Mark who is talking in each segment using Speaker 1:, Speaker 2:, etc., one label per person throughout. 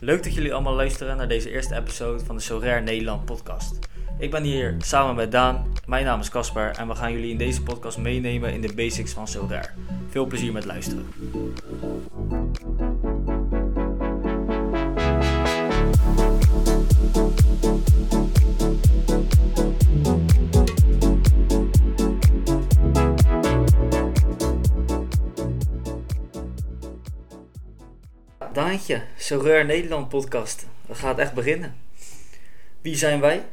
Speaker 1: Leuk dat jullie allemaal luisteren naar deze eerste episode van de Sorare Nederland podcast. Ik ben hier samen met Daan, mijn naam is Casper en we gaan jullie in deze podcast meenemen in de basics van Sorare. Veel plezier met luisteren. Daantje, Sorare Nederland podcast. We gaan echt beginnen. Wie zijn wij?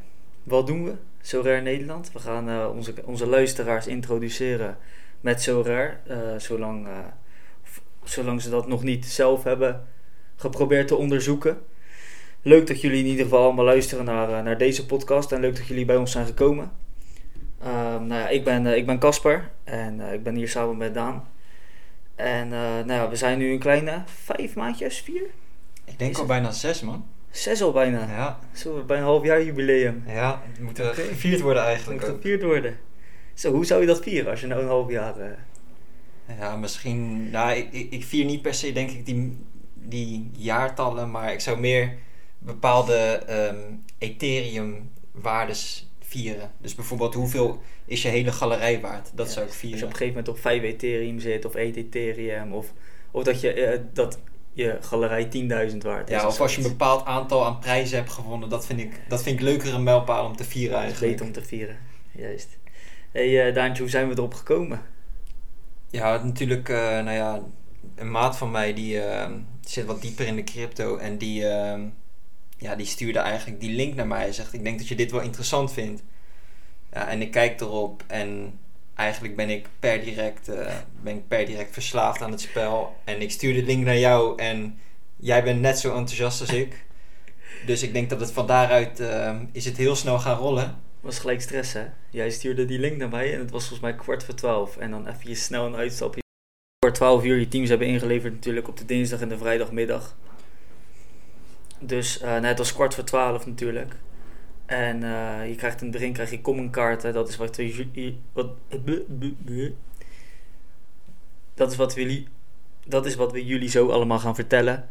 Speaker 1: Wat doen we? Sorare Nederland. We gaan eh, onze, onze luisteraars introduceren met Sorare. eh zolang, eh, zolang ze dat nog niet zelf hebben geprobeerd te onderzoeken. Leuk dat jullie in ieder geval allemaal luisteren naar, naar deze podcast. En leuk dat jullie bij ons zijn gekomen. Ehm, nou ja, ik ben eh, ik ben Casper en ik ben hier samen met Daan. En eh, nou ja, we zijn nu een kleine vijf maandjes, vier?
Speaker 2: Ik denk al
Speaker 1: het-
Speaker 2: bijna zes, man.
Speaker 1: Zes al bijna.
Speaker 2: Ja,
Speaker 1: Zo, bij een half jaar jubileum.
Speaker 2: ja het moet gevierd worden eigenlijk
Speaker 1: moet
Speaker 2: ook.
Speaker 1: gevierd worden. Zo, hoe zou je dat vieren als je nou een half jaar... eh,
Speaker 2: Ja, misschien... Nou, ik, ik, ik vier niet per se, denk ik, die, die jaartallen. Maar ik zou meer bepaalde ehm Ethereum-waardes vieren. Dus bijvoorbeeld, hoeveel is je hele galerij waard? Dat
Speaker 1: ja,
Speaker 2: zou ik
Speaker 1: Als je
Speaker 2: vieren.
Speaker 1: op een gegeven moment op 5 Ethereum zit of 1 Ethereum. Of, of dat je, eh, dat je galerij 10.000 waard is.
Speaker 2: Ja, of als je een bepaald aantal aan prijzen hebt gewonnen. Dat vind ik, dat vind ik leukere mijlpaal om te vieren
Speaker 1: Dat is
Speaker 2: eigenlijk.
Speaker 1: beter om te vieren. Juist. hey, eh, Daantje, hoe zijn we erop gekomen?
Speaker 2: Ja, natuurlijk, eh, nou ja, een maat van mij die zit wat dieper in de crypto en die, ja, die stuurde eigenlijk die link naar mij. Hij zegt, ik denk dat je dit wel interessant vindt. Ja, en ik kijk erop en eigenlijk ben ik per direct, eh, ben ik per direct verslaafd aan het spel. En ik stuur de link naar jou en jij bent net zo enthousiast als ik. Dus ik denk dat het van daaruit eh, is het heel snel gaan rollen.
Speaker 1: was gelijk stress, hè? Jij stuurde die link naar mij en het was volgens mij kwart voor twaalf. En dan even snel een uitstapje. Voor 12 uur je teams hebben ingeleverd natuurlijk op de dinsdag en de vrijdagmiddag. Dus eh, nou, het was kwart voor twaalf natuurlijk. En eh, je krijgt het begin krijg je common kaarten. Dat is wat we wat, dat is wat jullie dat is wat we jullie zo allemaal gaan vertellen.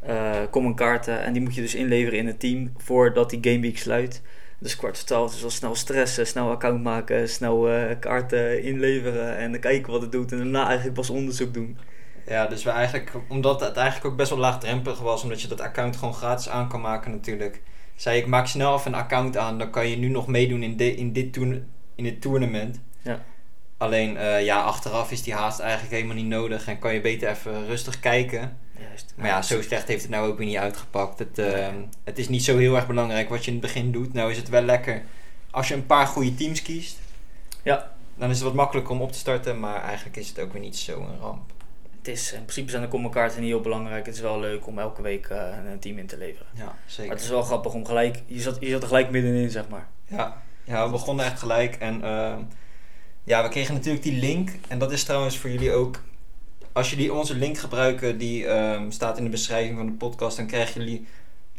Speaker 1: Eh common kaarten en die moet je dus inleveren in het team voordat die gameweek sluit. Dus kwart voor is wel snel stressen, snel account maken, snel eh, kaarten inleveren en dan kijken wat het doet. En daarna eigenlijk pas onderzoek doen.
Speaker 2: Ja, dus we eigenlijk, omdat het eigenlijk ook best wel laagdrempelig was, omdat je dat account gewoon gratis aan kan maken natuurlijk. Zei ik, maak snel even een account aan, dan kan je nu nog meedoen in, de, in, dit, toern, in dit tournament.
Speaker 1: Ja.
Speaker 2: Alleen, eh, ja, achteraf is die haast eigenlijk helemaal niet nodig en kan je beter even rustig kijken.
Speaker 1: Juist.
Speaker 2: Maar ja, zo slecht heeft het nou ook weer niet uitgepakt. Het, eh, het is niet zo heel erg belangrijk wat je in het begin doet. Nou is het wel lekker als je een paar goede teams kiest.
Speaker 1: Ja.
Speaker 2: Dan is het wat makkelijker om op te starten, maar eigenlijk is het ook weer niet zo'n ramp.
Speaker 1: Is, in principe zijn de common kaarten niet heel belangrijk. Het is wel leuk om elke week eh, een team in te leveren.
Speaker 2: Ja,
Speaker 1: Maar
Speaker 2: zeker.
Speaker 1: het is wel grappig om gelijk, je zat, je zat er gelijk middenin zeg maar.
Speaker 2: Ja, ja, we begonnen echt gelijk. En ehm, ja, we kregen natuurlijk die link. En dat is trouwens voor jullie ook. Als jullie onze link gebruiken, die ehm, staat in de beschrijving van de podcast, dan krijgen jullie,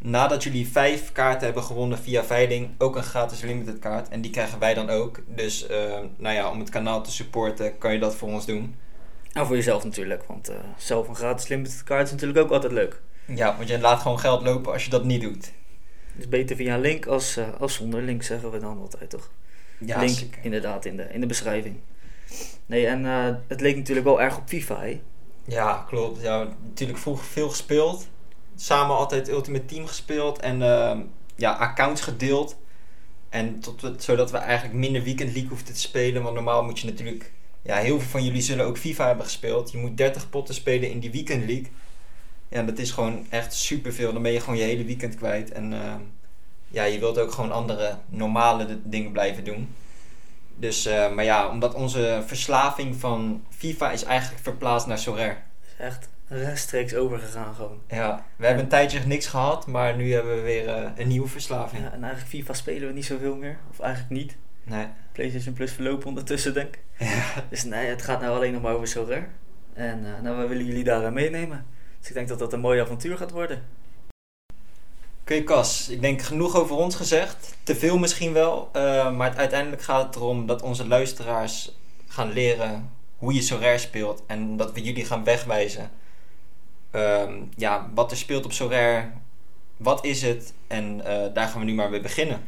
Speaker 2: nadat jullie vijf kaarten hebben gewonnen via veiling, ook een gratis limited kaart. En die krijgen wij dan ook. Dus ehm, nou ja, om het kanaal te supporten, kan je dat voor ons doen.
Speaker 1: En voor jezelf natuurlijk, want eh, zelf een gratis limited kaart is natuurlijk ook altijd leuk.
Speaker 2: Ja, want je laat gewoon geld lopen als je dat niet doet.
Speaker 1: Dus beter via een link als, eh, als zonder link zeggen we dan altijd toch?
Speaker 2: Ja,
Speaker 1: link
Speaker 2: zeker.
Speaker 1: inderdaad in de, in de beschrijving. Nee, en eh, het leek natuurlijk wel erg op FIFA, hè?
Speaker 2: Ja, klopt. Ja, natuurlijk vroeger veel gespeeld. Samen altijd Ultimate Team gespeeld. En ehm, ja, accounts gedeeld. En tot we, zodat we eigenlijk minder Weekend League hoefden te spelen. Want normaal moet je natuurlijk... Ja, heel veel van jullie zullen ook FIFA hebben gespeeld. Je moet 30 potten spelen in die Weekend League. Ja, dat is gewoon echt superveel. Dan ben je gewoon je hele weekend kwijt. En ehm, ja, je wilt ook gewoon andere normale dingen blijven doen. Dus, eh, maar ja, omdat onze verslaving van FIFA is eigenlijk verplaatst naar Sorare.
Speaker 1: Is echt rechtstreeks overgegaan gewoon.
Speaker 2: Ja, we hebben een tijdje niks gehad, maar nu hebben we weer eh, een nieuwe verslaving.
Speaker 1: Ja, en eigenlijk FIFA spelen we niet zoveel meer. Of eigenlijk niet.
Speaker 2: Nee.
Speaker 1: PlayStation Plus verlopen ondertussen, denk ik.
Speaker 2: Ja.
Speaker 1: Dus nee, het gaat nou alleen nog maar over Sorare. En eh, nou, we willen jullie daaraan meenemen. Dus ik denk dat dat een mooi avontuur gaat worden.
Speaker 2: Oké, Cas, ik denk genoeg over ons gezegd. Te veel misschien wel, eh, maar uiteindelijk gaat het erom dat onze luisteraars gaan leren hoe je Sorare speelt en dat we jullie gaan wegwijzen ehm, ja, wat er speelt op Sorare. Wat is het? En eh, daar gaan we nu maar weer beginnen.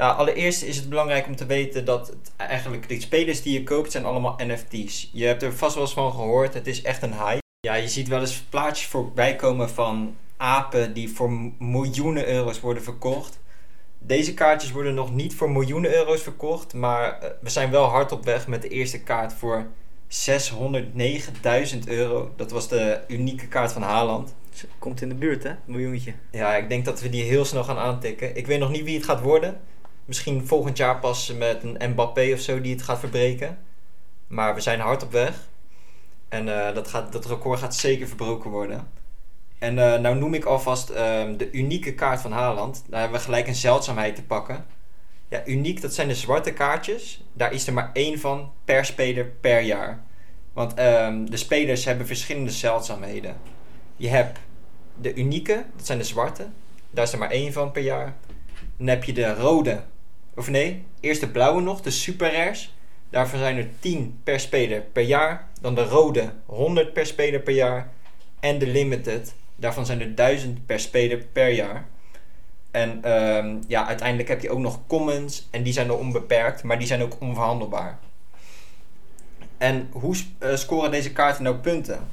Speaker 2: Ja, allereerst is het belangrijk om te weten dat het eigenlijk de spelers die je koopt zijn allemaal NFT's. Je hebt er vast wel eens van gehoord. Het is echt een hype. Ja, je ziet wel eens plaatjes voorbij komen van apen die voor miljoenen euro's worden verkocht. Deze kaartjes worden nog niet voor miljoenen euro's verkocht, maar eh, we zijn wel hard op weg met de eerste kaart voor 609.000 euro. Dat was de unieke kaart van Haaland.
Speaker 1: Komt in de buurt, hè? Een miljoentje.
Speaker 2: Ja, ik denk dat we die heel snel gaan aantikken. Ik weet nog niet wie het gaat worden. Misschien volgend jaar pas met een Mbappé of zo die het gaat verbreken. Maar we zijn hard op weg. En uh, dat, gaat, dat record gaat zeker verbroken worden. En uh, nou noem ik alvast uh, de unieke kaart van Haaland. Daar hebben we gelijk een zeldzaamheid te pakken. Ja, uniek, dat zijn de zwarte kaartjes. Daar is er maar één van per speler per jaar. Want ehm, de spelers hebben verschillende zeldzaamheden. Je hebt de unieke, dat zijn de zwarte. Daar is er maar één van per jaar. Dan heb je de rode, of nee, eerst de blauwe nog, de super rares. Daarvan zijn er 10 per speler per jaar. Dan de rode, 100 per speler per jaar. En de limited, daarvan zijn er 1000 per speler per jaar. En um, ja, uiteindelijk heb je ook nog commons en die zijn er onbeperkt, maar die zijn ook onverhandelbaar. En hoe uh, scoren deze kaarten nou punten?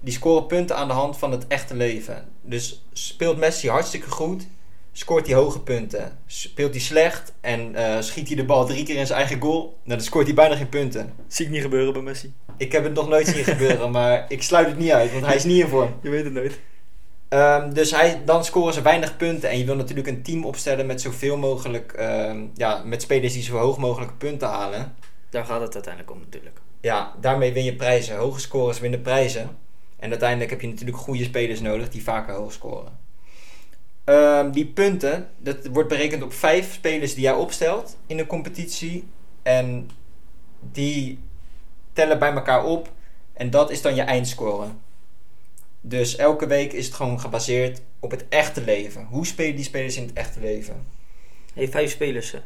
Speaker 2: Die scoren punten aan de hand van het echte leven. Dus speelt Messi hartstikke goed, scoort hij hoge punten. Speelt hij slecht en uh, schiet hij de bal drie keer in zijn eigen goal, nou, dan scoort hij bijna geen punten.
Speaker 1: Zie ik niet gebeuren bij Messi.
Speaker 2: Ik heb het nog nooit zien gebeuren, maar ik sluit het niet uit, want hij is niet in vorm.
Speaker 1: Je weet het nooit.
Speaker 2: Um, dus hij, dan scoren ze weinig punten. En je wil natuurlijk een team opstellen met zoveel mogelijk, um, ja, met spelers die zo hoog mogelijk punten halen.
Speaker 1: Daar gaat het uiteindelijk om natuurlijk.
Speaker 2: Ja, daarmee win je prijzen. Hoge scores winnen prijzen. En uiteindelijk heb je natuurlijk goede spelers nodig die vaker hoog scoren. Um, die punten, dat wordt berekend op vijf spelers die jij opstelt in de competitie. En die tellen bij elkaar op. En dat is dan je eindscore. Dus elke week is het gewoon gebaseerd op het echte leven. Hoe spelen die spelers in het echte leven?
Speaker 1: Je hebt vijf spelers, hè?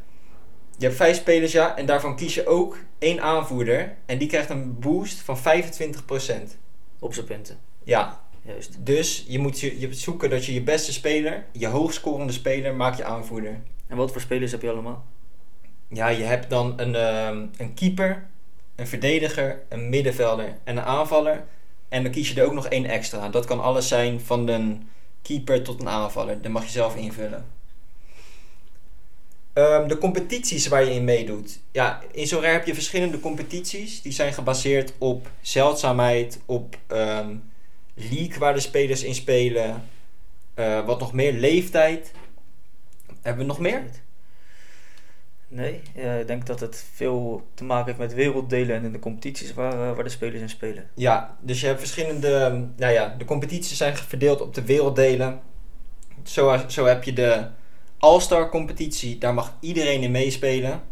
Speaker 2: Je hebt vijf spelers, ja. En daarvan kies je ook één aanvoerder. En die krijgt een boost van 25%.
Speaker 1: Op zijn punten.
Speaker 2: Ja.
Speaker 1: Juist.
Speaker 2: Dus je moet, je, je zoeken dat je je beste speler, je hoogscorende speler, maak je aanvoerder.
Speaker 1: En wat voor spelers heb je allemaal?
Speaker 2: Ja, je hebt dan een, um, een keeper, een verdediger, een middenvelder en een aanvaller. En dan kies je er ook nog één extra. Dat kan alles zijn van een keeper tot een aanvaller. Dat mag je zelf invullen. Um, de competities waar je in meedoet. Ja, in Sorare heb je verschillende competities. Die zijn gebaseerd op zeldzaamheid, op um, league waar de spelers in spelen. Uh, wat nog meer, leeftijd. Hebben we nog meer?
Speaker 1: Nee, uh, ik denk dat het veel te maken heeft met werelddelen en in de competities waar, uh, waar de spelers in spelen.
Speaker 2: Ja, dus je hebt verschillende. Nou ja, de competities zijn verdeeld op de werelddelen. Zo, zo heb je de All-Star competitie, daar mag iedereen in meespelen.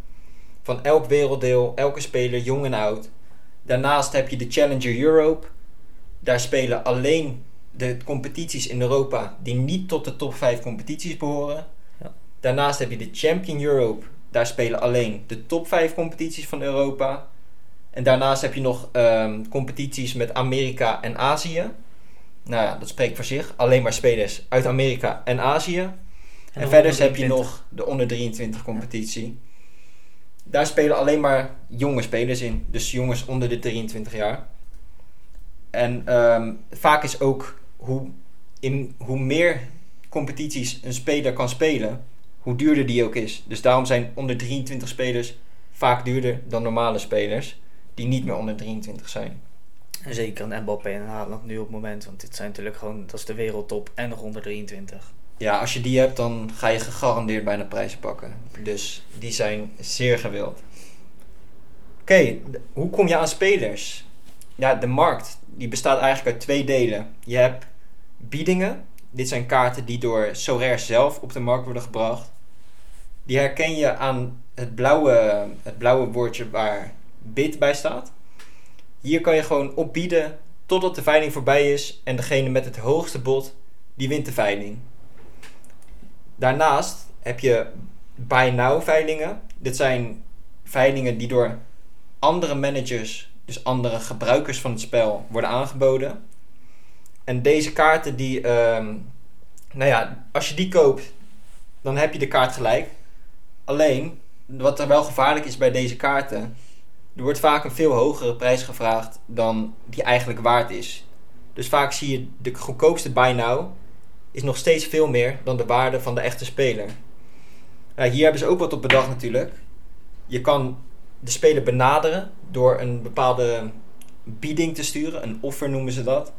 Speaker 2: Van elk werelddeel, elke speler, jong en oud. Daarnaast heb je de Challenger Europe. Daar spelen alleen de competities in Europa die niet tot de top 5 competities behoren.
Speaker 1: Ja.
Speaker 2: Daarnaast heb je de Champion Europe. Daar spelen alleen de top 5 competities van Europa. En daarnaast heb je nog um, competities met Amerika en Azië. Nou ja, dat spreekt voor zich. Alleen maar spelers uit Amerika en Azië. En, en verder heb je nog de onder 23 competitie. Ja. Daar spelen alleen maar jonge spelers in. Dus jongens onder de 23 jaar. En um, vaak is ook hoe, in, hoe meer competities een speler kan spelen, hoe duurder die ook is. Dus daarom zijn onder 23 spelers vaak duurder dan normale spelers die niet meer onder 23 zijn.
Speaker 1: En zeker een Mbappé en Haaland nu op het moment, want dit zijn natuurlijk gewoon, dat is de wereldtop en nog onder 23.
Speaker 2: Ja, als je die hebt, dan ga je gegarandeerd bijna prijzen pakken. Dus die zijn zeer gewild. Oké, okay, hoe kom je aan spelers? Ja, de markt die bestaat eigenlijk uit twee delen. Je hebt biedingen. Dit zijn kaarten die door Sorare zelf op de markt worden gebracht. Die herken je aan het blauwe, het blauwe woordje waar bid bij staat. Hier kan je gewoon opbieden totdat de veiling voorbij is en degene met het hoogste bod, die wint de veiling. Daarnaast heb je buy now veilingen. Dit zijn veilingen die door andere managers, dus andere gebruikers van het spel, worden aangeboden. En deze kaarten die, ehm, nou ja, als je die koopt, dan heb je de kaart gelijk. Alleen, wat er wel gevaarlijk is bij deze kaarten, er wordt vaak een veel hogere prijs gevraagd dan die eigenlijk waard is. Dus vaak zie je de goedkoopste buy now is nog steeds veel meer dan de waarde van de echte speler. Hier hebben ze ook wat op bedacht natuurlijk. Je kan de speler benaderen door een bepaalde bieding te sturen, een offer noemen ze dat.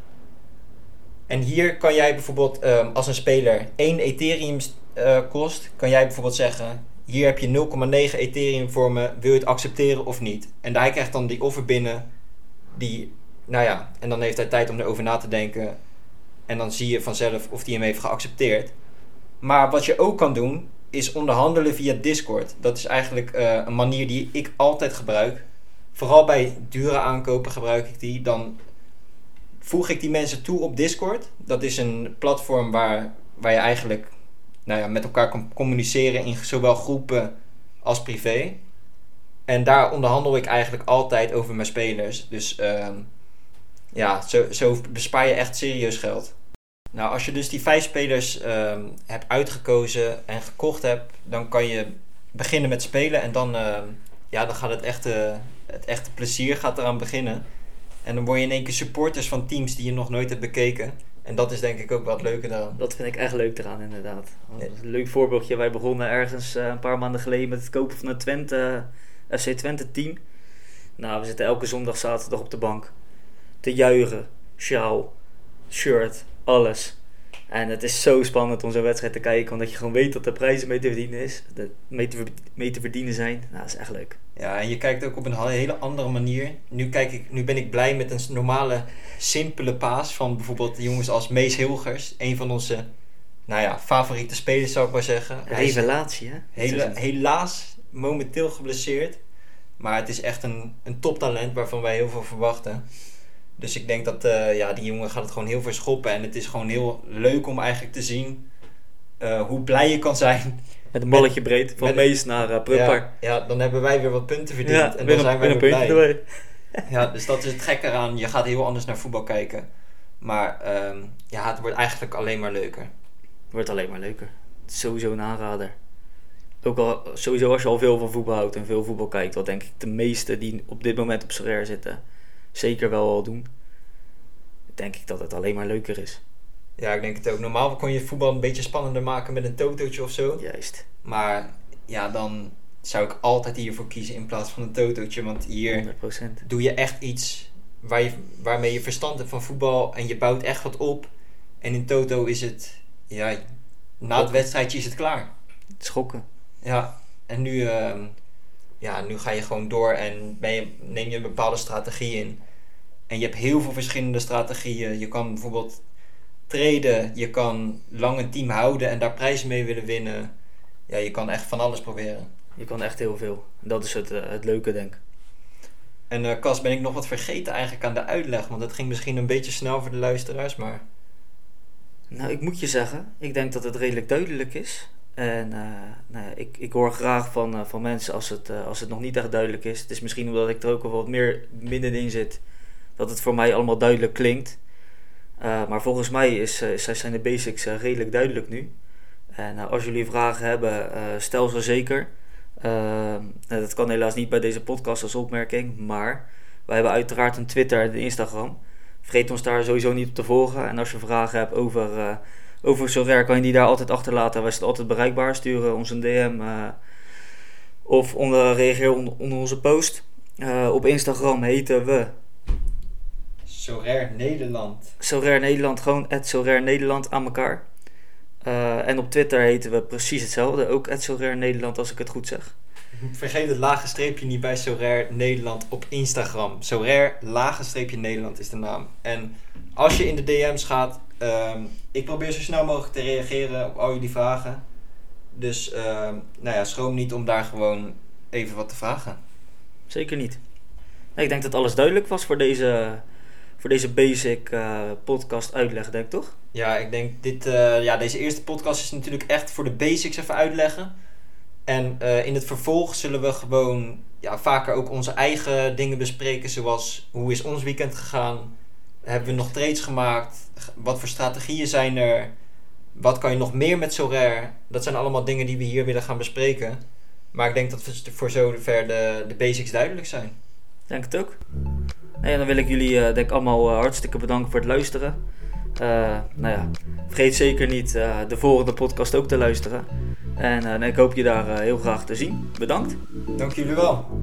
Speaker 2: En hier kan jij bijvoorbeeld, um, als een speler 1 Ethereum uh, kost, kan jij bijvoorbeeld zeggen: Hier heb je 0,9 Ethereum voor me, wil je het accepteren of niet? En hij krijgt dan die offer binnen, die, nou ja, en dan heeft hij tijd om erover na te denken. En dan zie je vanzelf of hij hem heeft geaccepteerd. Maar wat je ook kan doen, is onderhandelen via Discord. Dat is eigenlijk uh, een manier die ik altijd gebruik. Vooral bij dure aankopen gebruik ik die. Dan voeg ik die mensen toe op Discord. Dat is een platform waar, waar je eigenlijk nou ja, met elkaar kan communiceren in zowel groepen als privé. En daar onderhandel ik eigenlijk altijd over mijn spelers. Dus uh, ja, zo, zo bespaar je echt serieus geld. Nou, als je dus die vijf spelers uh, hebt uitgekozen en gekocht hebt, dan kan je beginnen met spelen en dan, uh, ja, dan gaat het echte, het echte plezier gaat eraan beginnen. En dan word je in één keer supporters van teams die je nog nooit hebt bekeken. En dat is denk ik ook wat leuker dan.
Speaker 1: Dat vind ik echt leuk eraan, inderdaad. Een leuk voorbeeldje. Wij begonnen ergens uh, een paar maanden geleden met het kopen van een Twente, FC Twente team. Nou, we zitten elke zondag, zaterdag op de bank. Te juichen, sjaal, shirt, alles. En het is zo spannend om zo'n wedstrijd te kijken, omdat je gewoon weet dat de prijzen mee te verdienen, is, mee, te, mee te verdienen zijn. Nou, dat is echt leuk.
Speaker 2: Ja, en je kijkt ook op een hele andere manier. Nu, kijk ik, nu ben ik blij met een normale, simpele paas van bijvoorbeeld jongens als Mees Hilgers. Een van onze nou ja, favoriete spelers zou ik maar zeggen.
Speaker 1: Revelatie, hè?
Speaker 2: Hele, helaas momenteel geblesseerd. Maar het is echt een, een toptalent waarvan wij heel veel verwachten. Dus ik denk dat uh, ja, die jongen gaat het gewoon heel verschoppen. En het is gewoon heel leuk om eigenlijk te zien uh, hoe blij je kan zijn.
Speaker 1: Met een balletje met, breed, van Mees naar uh, Prupper.
Speaker 2: Ja, ja, dan hebben wij weer wat punten verdiend. Ja, en dan zijn wij weer blij. Erbij. ja, dus dat is het gekke eraan. Je gaat heel anders naar voetbal kijken. Maar um, ja, het wordt eigenlijk alleen maar leuker.
Speaker 1: Het wordt alleen maar leuker. Sowieso een aanrader. Ook al, sowieso als je al veel van voetbal houdt en veel voetbal kijkt, wat denk ik de meeste die op dit moment op Serrair zitten, zeker wel al doen, denk ik dat het alleen maar leuker is.
Speaker 2: Ja, ik denk het ook. Normaal kon je voetbal een beetje spannender maken met een totootje of zo.
Speaker 1: Juist.
Speaker 2: Maar ja, dan zou ik altijd hiervoor kiezen in plaats van een totootje. Want hier 100%. doe je echt iets waar je, waarmee je verstand hebt van voetbal en je bouwt echt wat op. En in toto is het, ja, na het wedstrijdje is het klaar.
Speaker 1: Schokken.
Speaker 2: Ja, en nu, uh, ja, nu ga je gewoon door en ben je, neem je een bepaalde strategie in. En je hebt heel veel verschillende strategieën. Je kan bijvoorbeeld treden, je kan lang een team houden en daar prijzen mee willen winnen. Ja, je kan echt van alles proberen.
Speaker 1: Je kan echt heel veel. Dat is het, uh, het leuke, denk ik.
Speaker 2: En uh, Cas, ben ik nog wat vergeten eigenlijk aan de uitleg? Want het ging misschien een beetje snel voor de luisteraars, maar...
Speaker 1: Nou, ik moet je zeggen, ik denk dat het redelijk duidelijk is. En uh, nou ja, ik, ik hoor graag van, uh, van mensen als het, uh, als het nog niet echt duidelijk is. Het is misschien omdat ik er ook al wat meer middenin zit, dat het voor mij allemaal duidelijk klinkt. maar volgens mij is, zijn de basics redelijk duidelijk nu. En als jullie vragen hebben, stel ze zeker. dat kan helaas niet bij deze podcast als opmerking, maar wij hebben uiteraard een Twitter en een Instagram. Vergeet ons daar sowieso niet op te volgen. En als je vragen hebt over over zover kan je die daar altijd achterlaten. Wij zijn altijd bereikbaar. Sturen ons een DM uh, of onder, reageer onder, onder onze post. Uh, op Instagram heten we.
Speaker 2: Sorare Nederland.
Speaker 1: Sorare Nederland, gewoon Sorare Nederland aan elkaar. Uh, en op Twitter heten we precies hetzelfde. Ook Sorare Nederland, als ik het goed zeg.
Speaker 2: Vergeet het lage streepje niet bij Sorare Nederland op Instagram. Sorare lage streepje Nederland is de naam. En als je in de DM's gaat, um, ik probeer zo snel mogelijk te reageren op al jullie vragen. Dus uh, nou ja, schroom niet om daar gewoon even wat te vragen.
Speaker 1: Zeker niet. Nee, ik denk dat alles duidelijk was voor deze, voor deze basic uh, podcast uitleg, denk ik toch?
Speaker 2: Ja, ik denk dit, uh, ja, deze eerste podcast is natuurlijk echt voor de basics even uitleggen. En uh, in het vervolg zullen we gewoon ja, vaker ook onze eigen dingen bespreken, zoals hoe is ons weekend gegaan, Hebben we nog trades gemaakt? Wat voor strategieën zijn er? Wat kan je nog meer met Sorare? Dat zijn allemaal dingen die we hier willen gaan bespreken. Maar ik denk dat we voor zover de, de basics duidelijk zijn.
Speaker 1: Denk het ook. En dan wil ik jullie uh, denk ik allemaal uh, hartstikke bedanken voor het luisteren. Uh, nou ja, vergeet zeker niet de volgende podcast ook te luisteren. En ik hoop je daar heel graag te zien. Bedankt.
Speaker 2: Dank jullie wel.